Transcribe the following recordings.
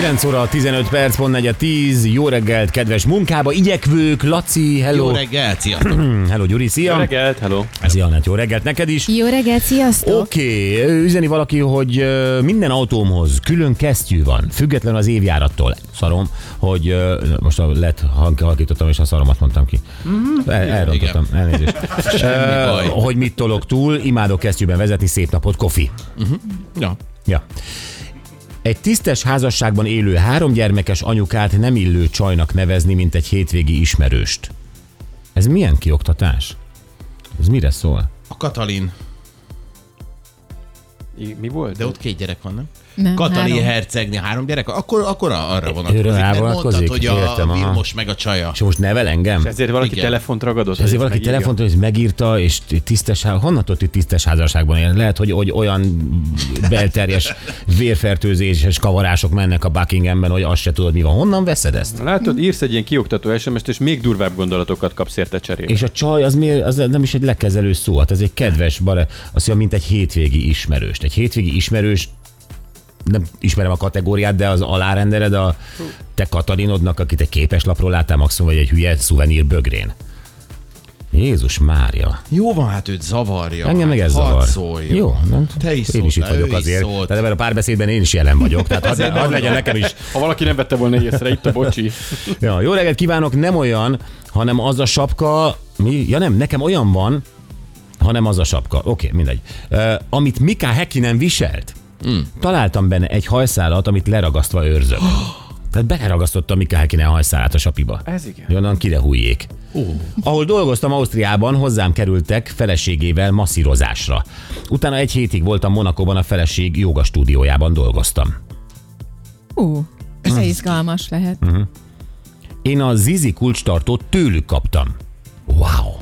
9 óra 15 perc, pont 4 10. Jó reggelt, kedves munkába igyekvők, Laci, hello. Jó reggelt, sziasztok! hello, Gyuri, szia. Jó reggelt, hello. Szia, Anett, jó reggelt neked is. Jó reggelt, sziasztok! Oké, okay. üzeni valaki, hogy minden autómhoz külön kesztyű van, független az évjárattól. Szarom, hogy most a lett halkítottam, és a szaromat mondtam ki. El, elrontottam, elnézést. Ö, baj. hogy mit tolok túl, imádok kesztyűben vezetni, szép napot, kofi. Ja. Ja. Egy tisztes házasságban élő három gyermekes anyukát nem illő csajnak nevezni, mint egy hétvégi ismerőst. Ez milyen kioktatás? Ez mire szól? A Katalin, I- Mi volt? de ott két gyerek van, nem? Nem, Katalin három. hercegnél három gyerek, akkor, akkor arra vonatkozik. Őre mert mondtad, hogy a Értem. Vilmos meg a csaja. És most nevel engem? Ezért valaki Igen. telefont ragadott? Ezért hogy valaki telefont, hogy megírta, és tisztes, honnan tudod, hogy tisztes házasságban él? Lehet, hogy, hogy olyan belterjes vérfertőzéses kavarások mennek a Buckinghamben, hogy azt se tudod, mi van. Honnan veszed ezt? Látod, írsz egy ilyen kioktató SMS-t, és még durvább gondolatokat kapsz érte cserébe. És a csaj az, miért, az nem is egy lekezelő szó, hát ez egy kedves, bare, azt mondja, mint egy hétvégi ismerőst. Egy hétvégi ismerős, nem ismerem a kategóriát, de az alárendeled a te Katalinodnak, akit egy képeslapról láttál maximum, vagy egy hülye szuvenír bögrén. Jézus Mária. Jó van, hát őt zavarja. Engem meg ez hát, zavar. Szóljon. Jó, nem? Te is én is itt vagyok azért. szólt. Tehát ebben a párbeszédben én is jelen vagyok. Tehát hadd, hadd legyen nekem is. Ha valaki nem vette volna észre, itt a bocsi. Ja, jó reggelt kívánok, nem olyan, hanem az a sapka, mi? Ja nem, nekem olyan van, hanem az a sapka. Oké, okay, mindegy. Uh, amit Mika Häkkinen viselt, mm. találtam benne egy hajszálat, amit leragasztva őrzök. Tehát beleragasztotta Mika Häkkinen hajszálát a sapiba. Ez igen. Onnan kirehújjék. Uh. Ahol dolgoztam Ausztriában, hozzám kerültek feleségével masszírozásra. Utána egy hétig voltam Monakóban, a feleség joga stúdiójában dolgoztam. Ú, ez izgalmas lehet. Én a Zizi kulcstartót tőlük kaptam. Wow!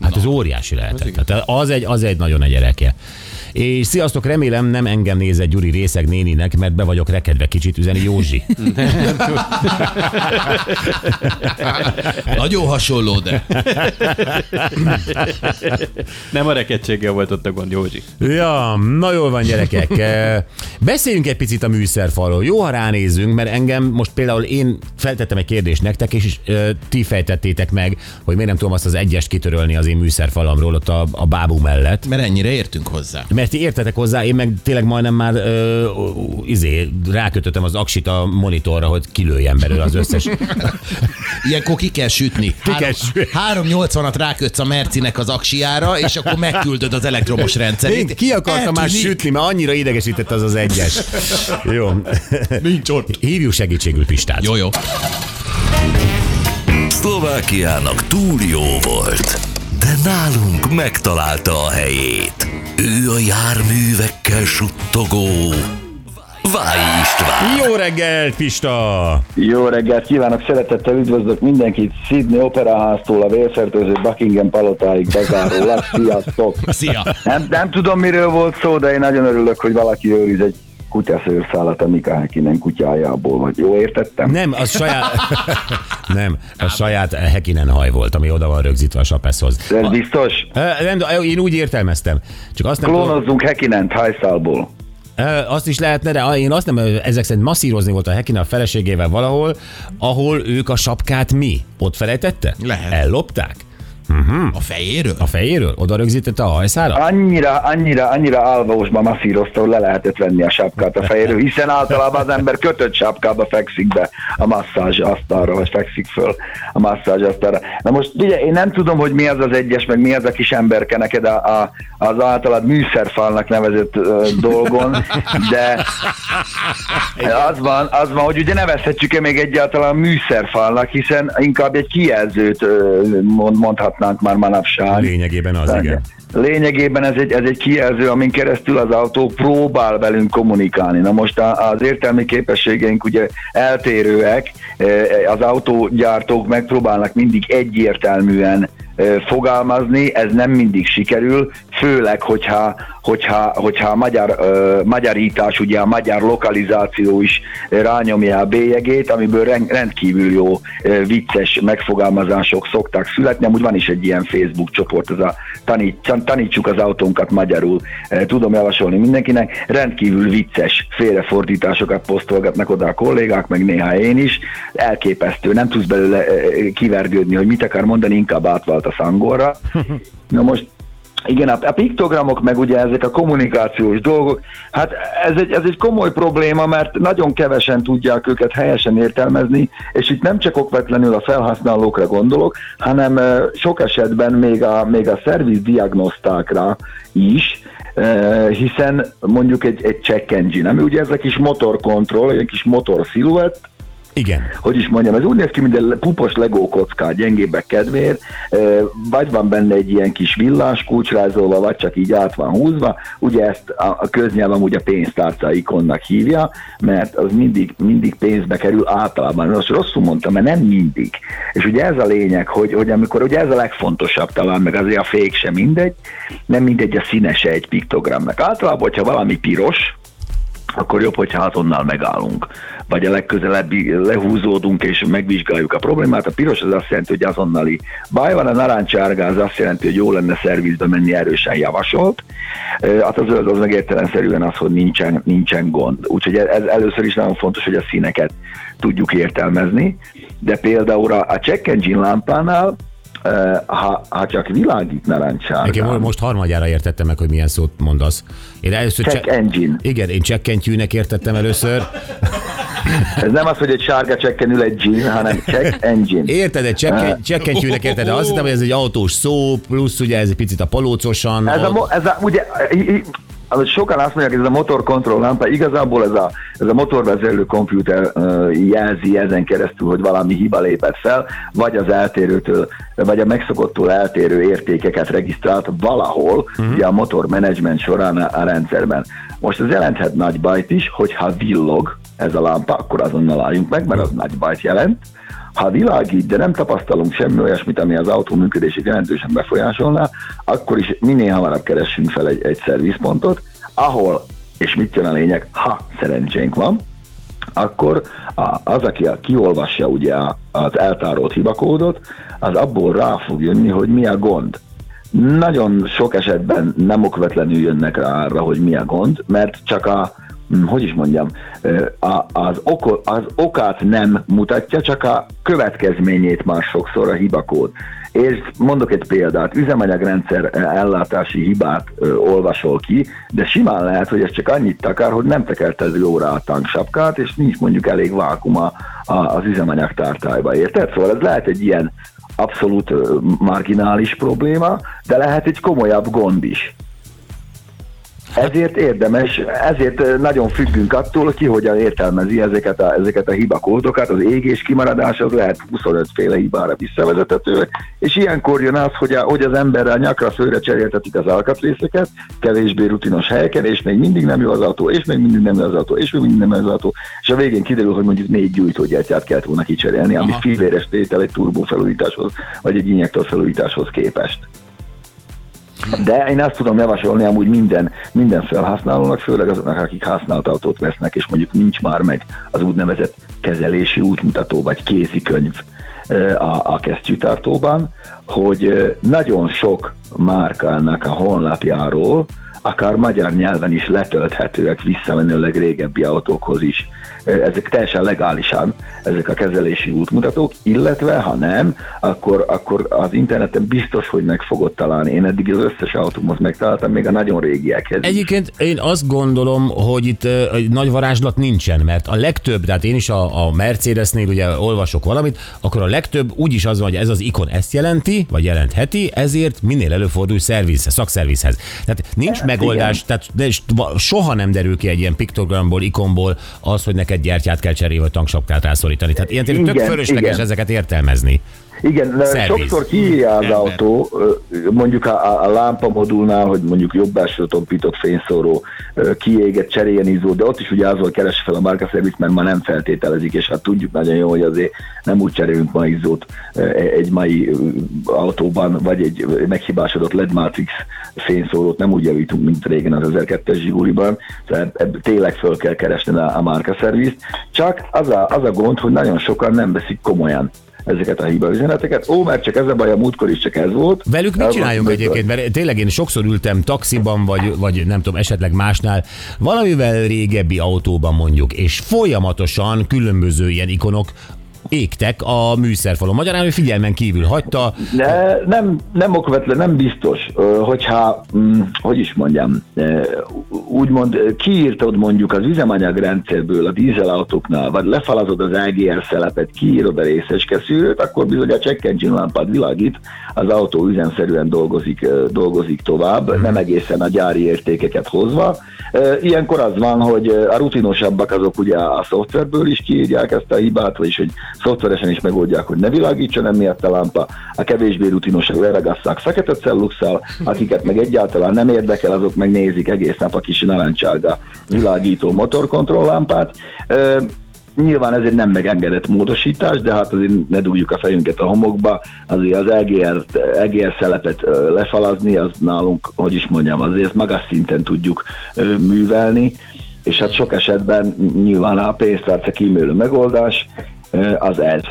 Hát ez óriási lehetett. Tehát az egy, az egy nagyon nagy erekje. És sziasztok, remélem nem engem néz egy Gyuri részeg néninek, mert be vagyok rekedve kicsit üzeni Józsi. Nagyon hasonló, de Nem a rekedtséggel volt ott a gond, Józsi. Ja, na jól van gyerekek. Eh, Beszéljünk egy picit a műszerfalról. Jó, ha ránézzünk, mert engem most például én feltettem egy kérdést nektek, és uh, ti fejtettétek meg, hogy miért nem tudom azt az egyest kitörölni az én műszerfalamról ott a, a bábú mellett. mert ennyire értünk hozzá. Mert ti értetek hozzá, én meg tényleg majdnem már ö, izé, rákötöttem az aksit a monitorra, hogy kilőjem belőle az összes. Ilyenkor ki kell sütni. Ki kell sütni. 380-at rákötsz a Mercinek az aksiára, és akkor megküldöd az elektromos Én rendszerét. ki akartam már sütni, mert annyira idegesített az az egyes. Jó. Nincs ott. Hívjuk segítségül Pistát. Jó, jó. Szlovákiának túl jó volt, nálunk megtalálta a helyét. Ő a járművekkel suttogó Váj István. Jó reggelt, Pista! Jó reggelt kívánok, szeretettel üdvözlök mindenkit Sydney Operaháztól a vérfertőző Buckingham palotáig bezárólag. Sziasztok! Szia. Nem, nem tudom, miről volt szó, de én nagyon örülök, hogy valaki őriz egy kutyaszőrszálat a Mika Häkkinen kutyájából, vagy jó értettem? Nem, az saját... nem, a saját Hekinen haj volt, ami oda van rögzítve a sapeszhoz. Ez biztos? Ö, Nem, de én úgy értelmeztem. Csak azt nem tudom, Klónozzunk Häkkinent hajszálból. Ö, azt is lehetne, de én azt nem, ezek szerint masszírozni volt a Hekina a feleségével valahol, ahol ők a sapkát mi? Ott felejtette? Lehet. Ellopták? A fejéről? A fejéről? Oda rögzítette a hajszára? Annyira, annyira, annyira álvaosba masszírozta, hogy le lehetett venni a sapkát a fejéről, hiszen általában az ember kötött sapkába fekszik be a masszázs asztalra, vagy fekszik föl a masszázs asztalra. Na most ugye én nem tudom, hogy mi az az egyes, meg mi az a kis emberke neked a, a, az általad műszerfalnak nevezett ö, dolgon, de az van, az van, hogy ugye nevezhetjük-e még egyáltalán műszerfalnak, hiszen inkább egy kijelzőt ö, mond, mondhatnánk már manapság. Lényegében az, igen. Lényegében ez egy, ez egy kijelző, amin keresztül az autó próbál velünk kommunikálni. Na most az értelmi képességeink ugye eltérőek, eh, az autógyártók megpróbálnak mindig egyértelműen fogalmazni, ez nem mindig sikerül, főleg, hogyha, hogyha, hogyha a magyar, ö, magyarítás, ugye a magyar lokalizáció is rányomja a bélyegét, amiből ren- rendkívül jó ö, vicces megfogalmazások szoktak születni. Amúgy van is egy ilyen Facebook csoport, ez a tanít, tanítsuk az autónkat magyarul, tudom javasolni mindenkinek. Rendkívül vicces félrefordításokat posztolgatnak oda a kollégák, meg néha én is. Elképesztő, nem tudsz belőle kivergődni, hogy mit akar mondani, inkább átvált a szangorra. Na most igen, a, a piktogramok, meg ugye ezek a kommunikációs dolgok, hát ez egy, ez egy komoly probléma, mert nagyon kevesen tudják őket helyesen értelmezni, és itt nem csak okvetlenül a felhasználókra gondolok, hanem sok esetben még a, még a szerviz diagnosztákra is, hiszen mondjuk egy, egy check engine, ami ugye ez a kis motorkontroll, egy kis motor sziluett, Igen. hogy is mondjam, ez úgy néz ki, mint egy pupos legó kocka a gyengébbek kedvéért, vagy van benne egy ilyen kis villás kulcsrázolva, vagy csak így át van húzva, ugye ezt a köznyelv amúgy a pénztárca ikonnak hívja, mert az mindig, mindig pénzbe kerül általában, most rosszul mondtam, mert nem mindig. És ugye ez a lényeg, hogy, hogy amikor, ugye ez a legfontosabb talán, meg azért a fék sem mindegy, nem mindegy a színese egy piktogramnak. Általában, hogyha valami piros, akkor jobb, hogyha azonnal megállunk. Vagy a legközelebbi lehúzódunk és megvizsgáljuk a problémát. A piros az azt jelenti, hogy azonnali baj van, a narancsárga az azt jelenti, hogy jó lenne szervizbe menni erősen javasolt. Hát a zöld az meg értelemszerűen az, hogy nincsen, nincsen gond. Úgyhogy ez először is nagyon fontos, hogy a színeket tudjuk értelmezni, de például a check engine lámpánál ha, ha csak világít Nekem narancsárga, most harmadjára értettem meg, hogy milyen szót mondasz. Én először check cse- engine. Igen, én csekkentyűnek értettem először. Ez nem az, hogy egy sárga csekken ül egy gin, hanem check engine. Érted, egy csekken, csekkentyűnek érted, de azt hittem, hogy ez egy autós szó, plusz ugye ez egy picit a palócosan. Ez a, ez a ugye, az, sokan azt mondják, hogy ez a motorkontroll lámpa, igazából ez a, ez a motorvezelő komputer jelzi ezen keresztül, hogy valami hiba lépett fel, vagy az eltérőtől, vagy a megszokottól eltérő értékeket regisztrált valahol, uh-huh. ugye a motor management során a, a rendszerben. Most ez jelenthet nagy bajt is, hogyha villog ez a lámpa, akkor azonnal álljunk meg, mert az nagy bajt jelent. Ha világít, de nem tapasztalunk semmi olyasmit, ami az autó működését jelentősen befolyásolná, akkor is minél hamarabb keressünk fel egy, egy szervizpontot, ahol, és mit jön a lényeg, ha szerencsénk van, akkor az, aki a, kiolvassa ugye az eltárolt hibakódot, az abból rá fog jönni, hogy mi a gond. Nagyon sok esetben nem okvetlenül jönnek rá arra, hogy mi a gond, mert csak a, hogy is mondjam, az, oko, az okát nem mutatja, csak a következményét már sokszor a hibakód. És mondok egy példát, üzemanyagrendszer ellátási hibát ö, olvasol ki, de simán lehet, hogy ez csak annyit akar, hogy nem tekerted jóra a tanksapkát, és nincs mondjuk elég vákuma a, az üzemanyagtártályba, érted? Szóval ez lehet egy ilyen abszolút marginális probléma, de lehet egy komolyabb gond is. Ezért érdemes, ezért nagyon függünk attól, hogy ki hogyan értelmezi ezeket a, ezeket a hibakódokat, az égés kimaradás az lehet 25 féle hibára visszavezethető, és ilyenkor jön az, hogy, a, hogy az emberrel nyakra főre cseréltetik az alkatrészeket, kevésbé rutinos helyeken, és még mindig nem jó az autó, és még mindig nem jó az autó, és még mindig nem jó az autó, és a végén kiderül, hogy mondjuk négy gyújtógyártyát kellett volna kicserélni, ami Aha. filéres tétel egy turbófelújításhoz, vagy egy injektor felújításhoz képest. De én azt tudom javasolni amúgy minden, minden felhasználónak, főleg azoknak, akik használt autót vesznek, és mondjuk nincs már meg az úgynevezett kezelési útmutató vagy kézikönyv a, a kesztyűtartóban, hogy nagyon sok márkának a honlapjáról akár magyar nyelven is letölthetőek visszamenőleg régebbi autókhoz is. Ezek teljesen legálisan, ezek a kezelési útmutatók, illetve ha nem, akkor, akkor az interneten biztos, hogy meg fogod találni. Én eddig az összes autómot megtaláltam, még a nagyon régiekhez. is. Egyébként én azt gondolom, hogy itt egy nagy varázslat nincsen, mert a legtöbb, tehát én is a, a Mercedesnél ugye olvasok valamit, akkor a legtöbb úgyis az van, hogy ez az ikon ezt jelenti, vagy jelentheti, ezért minél előfordul szerviz, szakszervizhez. Tehát nincs megoldás, tehát de soha nem derül ki egy ilyen piktogramból, ikonból az, hogy neked gyertyát kell cserélni, vagy tanksapkát rászorítani. Tehát ilyen tényleg tök Igen, fölösleges igen. ezeket értelmezni. Igen, Szerviz. sokszor kiírja az Ember. autó, mondjuk a, a, lámpamodulnál, hogy mondjuk jobb belső tompított fényszóró, ö, kiégett, cseréljen izzó, de ott is ugye azon keres fel a márkaszerviz, mert ma nem feltételezik, és hát tudjuk nagyon jó, hogy azért nem úgy cserélünk ma izzót ö, egy mai autóban, vagy egy meghibásodott LED Matrix fényszórót nem úgy javítunk, mint régen az 1002-es Zsiguliban, tehát tényleg föl kell keresni a, a márkaszervizt. Csak az a, az a gond, hogy nagyon sokan nem veszik komolyan ezeket a hibaüzeneteket. Ó, mert csak ez a baj, a múltkor is csak ez volt. Velük mit csináljunk volt egyébként? Mert tényleg én sokszor ültem taxiban, vagy, vagy nem tudom, esetleg másnál, valamivel régebbi autóban mondjuk, és folyamatosan különböző ilyen ikonok égtek a műszerfalon. Magyarán ő figyelmen kívül hagyta, De nem, nem okvetlen, nem biztos, hogyha, mm, hogy is mondjam, úgymond ö, kiírtod mondjuk az üzemanyagrendszerből a dízelautóknál, vagy lefalazod az EGR szelepet, kiírod a részecske szűrőt, akkor bizony a check engine lámpád világít, az autó üzemszerűen dolgozik, ö, dolgozik tovább, nem egészen a gyári értékeket hozva. Ö, Ilyenkor az van, hogy a rutinosabbak azok ugye a szoftverből is kiírják ezt a hibát, vagyis hogy szoftveresen is megoldják, hogy ne világítson emiatt a lámpa, a kevésbé rutinosak leragasszák fekete celluxal, akiket meg egyáltalán nem érdekel, azok meg nézik egész nap a kis narancsárga világító motorkontrolllámpát. Nyilván ez egy nem megengedett módosítás, de hát azért ne dugjuk a fejünket a homokba, azért az EGR, EGR szelepet lefalazni, az nálunk, hogy is mondjam, azért magas szinten tudjuk művelni, és hát sok esetben nyilván a pénztárca kímélő megoldás az ez.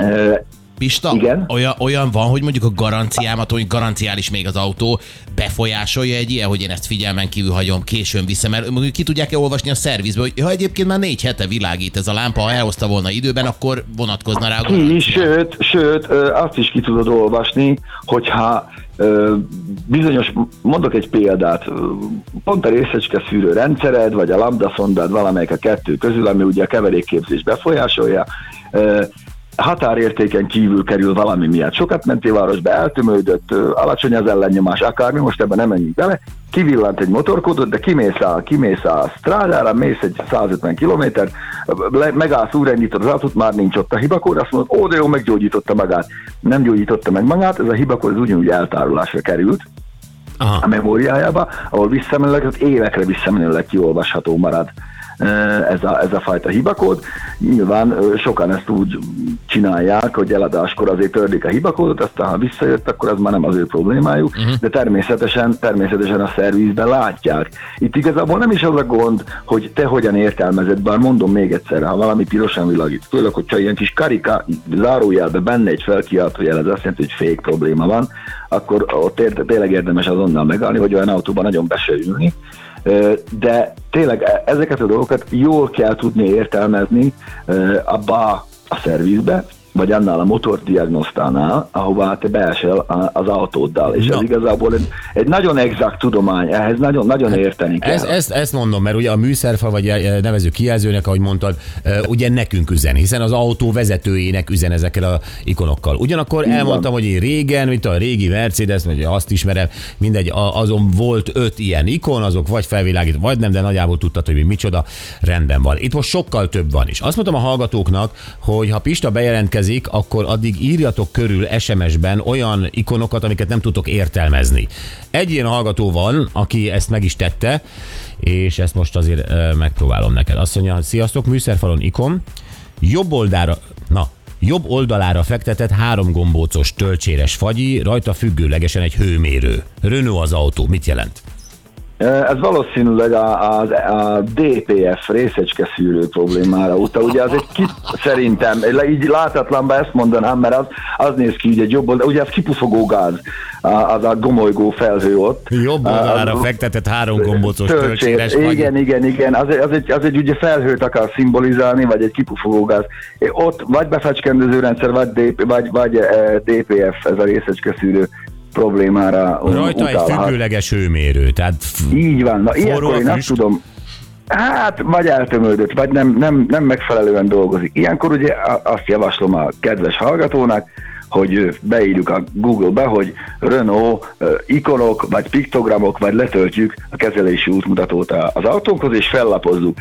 Ö, Pista, Igen? Olyan, olyan van, hogy mondjuk a garanciámat, hogy garanciális még az autó, befolyásolja egy ilyen, hogy én ezt figyelmen kívül hagyom, későn viszem, mert mondjuk ki tudják-e olvasni a szervizbe, hogy ha egyébként már négy hete világít ez a lámpa, ha elhozta volna időben, akkor vonatkozna rá a garancia. sőt, sőt, azt is ki tudod olvasni, hogyha bizonyos, mondok egy példát, pont a részecske szűrő rendszered, vagy a lambda szondád valamelyik a kettő közül, ami ugye a keverékképzés befolyásolja, határértéken kívül kerül valami miatt. Sokat mentél városba, eltömődött, alacsony az ellennyomás, akármi, most ebben nem menjünk bele, kivillant egy motorkódot, de kimész a, kimész a strádára, mész egy 150 kilométert, le- megállsz, újraindítod az autót, már nincs ott a hibakód, azt mondod, ó, de jó, meggyógyította magát. Nem gyógyította meg magát, ez a hibakód az ugyanúgy eltárolásra került a Aha. memóriájába, ahol visszamenőleg, tehát évekre visszamenőleg kiolvasható marad ez a, ez a fajta hibakód. Nyilván sokan ezt úgy csinálják, hogy eladáskor azért tördik a hibakódot, aztán ha visszajött, akkor az már nem az ő problémájuk, uh-huh. de természetesen, természetesen a szervizben látják. Itt igazából nem is az a gond, hogy te hogyan értelmezed, bár mondom még egyszer, ha valami pirosan világít, főleg, hogyha ilyen kis karika zárójelbe benne egy felkiáltó jel, ez azt jelenti, hogy fék probléma van, akkor ott tényleg érdemes azonnal megállni, vagy olyan autóban nagyon be se ülni. Ö, De tényleg e- ezeket a dolgokat jól kell tudni értelmezni abba a szervizbe, vagy annál a motordiagnosztánál, ahová te beesel az autóddal. És Na. ez igazából egy, egy nagyon exakt tudomány, ehhez nagyon-nagyon érteni kell. Ez, ezt, ezt mondom, mert ugye a műszerfal, vagy nevező kijelzőnek, ahogy mondtad, ugye nekünk üzen, hiszen az autó vezetőjének üzen ezekkel a ikonokkal. Ugyanakkor van. elmondtam, hogy én régen, mint a régi Mercedes, vagy azt ismerem, mindegy, azon volt öt ilyen ikon, azok vagy felvilágít, vagy nem, de nagyjából tudtad, hogy mi micsoda, rendben van. Itt most sokkal több van is. Azt mondtam a hallgatóknak, hogy ha Pista bejelentkezik, akkor addig írjatok körül SMS-ben olyan ikonokat, amiket nem tudtok értelmezni. Egy ilyen hallgató van, aki ezt meg is tette, és ezt most azért ö, megpróbálom neked. Azt mondja, sziasztok, műszerfalon ikon, jobb oldalra, na, jobb oldalára fektetett három gombócos tölcséres fagyi, rajta függőlegesen egy hőmérő. Renault az autó, mit jelent? Ez valószínűleg a, a, a DPF részecske szűrő problémára utal. Ugye az egy kip, szerintem, így látatlanban ezt mondanám, mert az, az néz ki így egy jobb oldal, ugye az kipufogó gáz, a- az a gomolygó felhő ott. Jobb oldalára Az- fektetett három gombócos Töltsér. tölcséres fagyi. Igen, igen, igen. Az, az, egy, az egy ugye felhőt akar szimbolizálni, vagy egy kipufogógáz. Ott vagy befecskendező rendszer, vagy, DP, vagy, vagy DPF, ez a részecske szűrő problémára Rajta egy utalhat. függőleges hőmérő, tehát Így van, na ilyenkor én azt tudom, hát vagy eltömődött, vagy nem, nem, nem megfelelően dolgozik. Ilyenkor ugye azt javaslom a kedves hallgatónak, hogy beírjuk a Google-be, hogy Renault ikonok, vagy piktogramok, vagy letöltjük a kezelési útmutatót az autónkhoz, és fellapozzuk.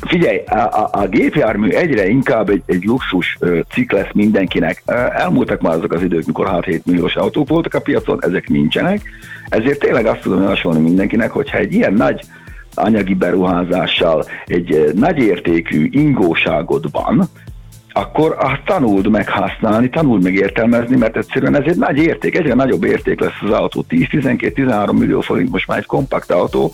Figyelj, a, a, a gépjármű egyre inkább egy, egy luxus cikk lesz mindenkinek. Elmúltak már azok az idők, mikor 6-7 milliós autók voltak a piacon, ezek nincsenek. Ezért tényleg azt tudom javasolni mindenkinek, hogyha egy ilyen nagy anyagi beruházással, egy nagy értékű ingóságod van, akkor azt tanuld meg használni, tanuld meg értelmezni, mert egyszerűen ez egy nagy érték, egyre nagyobb érték lesz az autó. 10-12-13 millió forint most már egy kompakt autó.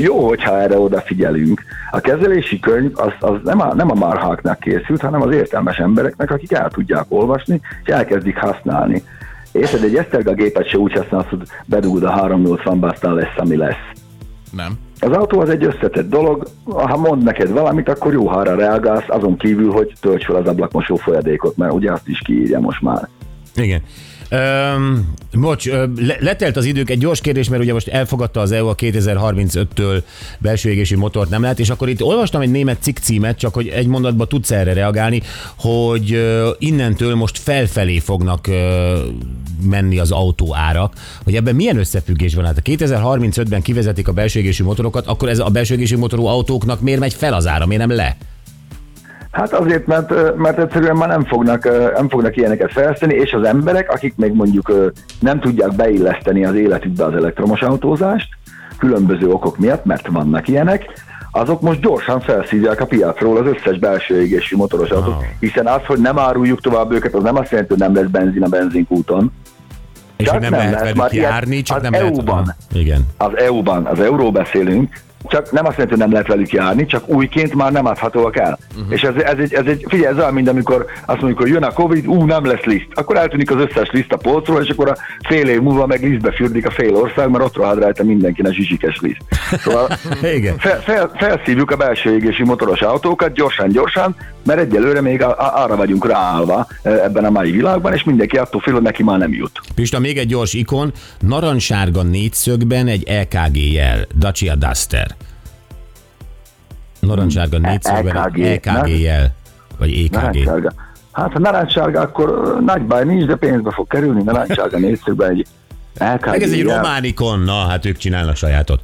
Jó, hogyha erre odafigyelünk. A kezelési könyv az, az nem, a, nem a marháknak készült, hanem az értelmes embereknek, akik el tudják olvasni, és elkezdik használni. Érted, egy Eszterga gépet se úgy használsz, hogy bedugod a 380 aztán lesz, ami lesz. Nem. Az autó az egy összetett dolog, ha mond neked valamit, akkor jó, ha arra reagálsz, azon kívül, hogy tölts fel az ablakmosó folyadékot, mert ugye azt is kiírja most már. Igen. Öm, bocs, letelt az idők, egy gyors kérdés, mert ugye most elfogadta az EU a 2035-től belső égésű motort nem lehet, és akkor itt olvastam egy német cikk címet, csak hogy egy mondatban tudsz erre reagálni, hogy innentől most felfelé fognak menni az autóárak, hogy ebben milyen összefüggés van? Hát a 2035-ben kivezetik a belső égésű motorokat, akkor ez a belső égésű motorú autóknak miért megy fel az ára, miért nem le? Hát azért, mert, mert egyszerűen már nem fognak, nem fognak ilyeneket fejleszteni, és az emberek, akik még mondjuk nem tudják beilleszteni az életükbe az elektromos autózást, különböző okok miatt, mert vannak ilyenek, azok most gyorsan felszívják a piacról az összes belső égésű motoros autót, hiszen az, hogy nem áruljuk tovább őket, az nem azt jelenti, hogy nem lesz benzin a benzinkúton. És Csak nem, nem lehet lehet, velük járni, csak az nem lehet... EU-ban. Igen. Az EU-ban, az euróról beszélünk, csak nem azt jelenti, hogy nem lehet velük járni, csak újként már nem adhatóak el. Uh-huh. És ez, ez, egy, ez egy, figyelj, ez olyan, mint amikor azt mondjuk, hogy jön a Covid, ú, nem lesz liszt. Akkor eltűnik az összes liszt a polcról, és akkor a fél év múlva meg lisztbe fürdik a fél ország, mert ott rohad rajta mindenkinek zsizsikes liszt. Szóval Igen. fel, fel, felszívjuk a belső égési motoros autókat gyorsan-gyorsan, mert egyelőre még a, a, arra vagyunk ráállva e, ebben a mai világban, és mindenki attól fél, hogy neki már nem jut. Pista, még egy gyors ikon, narancssárga négyszögben egy EKG jel, Dacia Duster. Narancssárga négyszögben egy EKG, EKG jel, vagy EKG. Hát ha narancssárga, akkor nagy baj nincs, de pénzbe fog kerülni. Narancssárga négyszögben egy LKG Meg ez egy jel. román ikon, na hát ők csinálnak sajátot.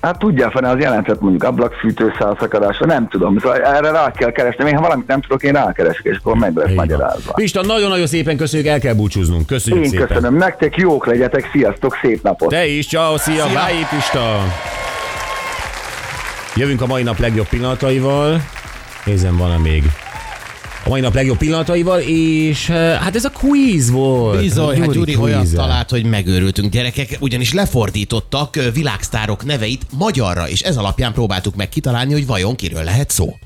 Hát tudja, fene az jelentett mondjuk ablakfűtő szálszakadásra, nem tudom. Szóval erre rá kell keresni. Én ha valamit nem tudok, én rákeresek, és akkor meg lesz magyarázva. Pista, nagyon-nagyon szépen köszönjük, el kell búcsúznunk. Köszönjük Én szépen. köszönöm nektek, jók legyetek, sziasztok, szép napot! Te is, ciao, szia, bye, Pista! Jövünk a mai nap legjobb pillanataival. Nézem, van még. A mai nap legjobb pillanataival, és eh, hát ez a quiz volt. Bizony, hát Gyuri olyan talált, hogy megőrültünk gyerekek, ugyanis lefordítottak ö, világsztárok neveit magyarra, és ez alapján próbáltuk meg kitalálni, hogy vajon kiről lehet szó.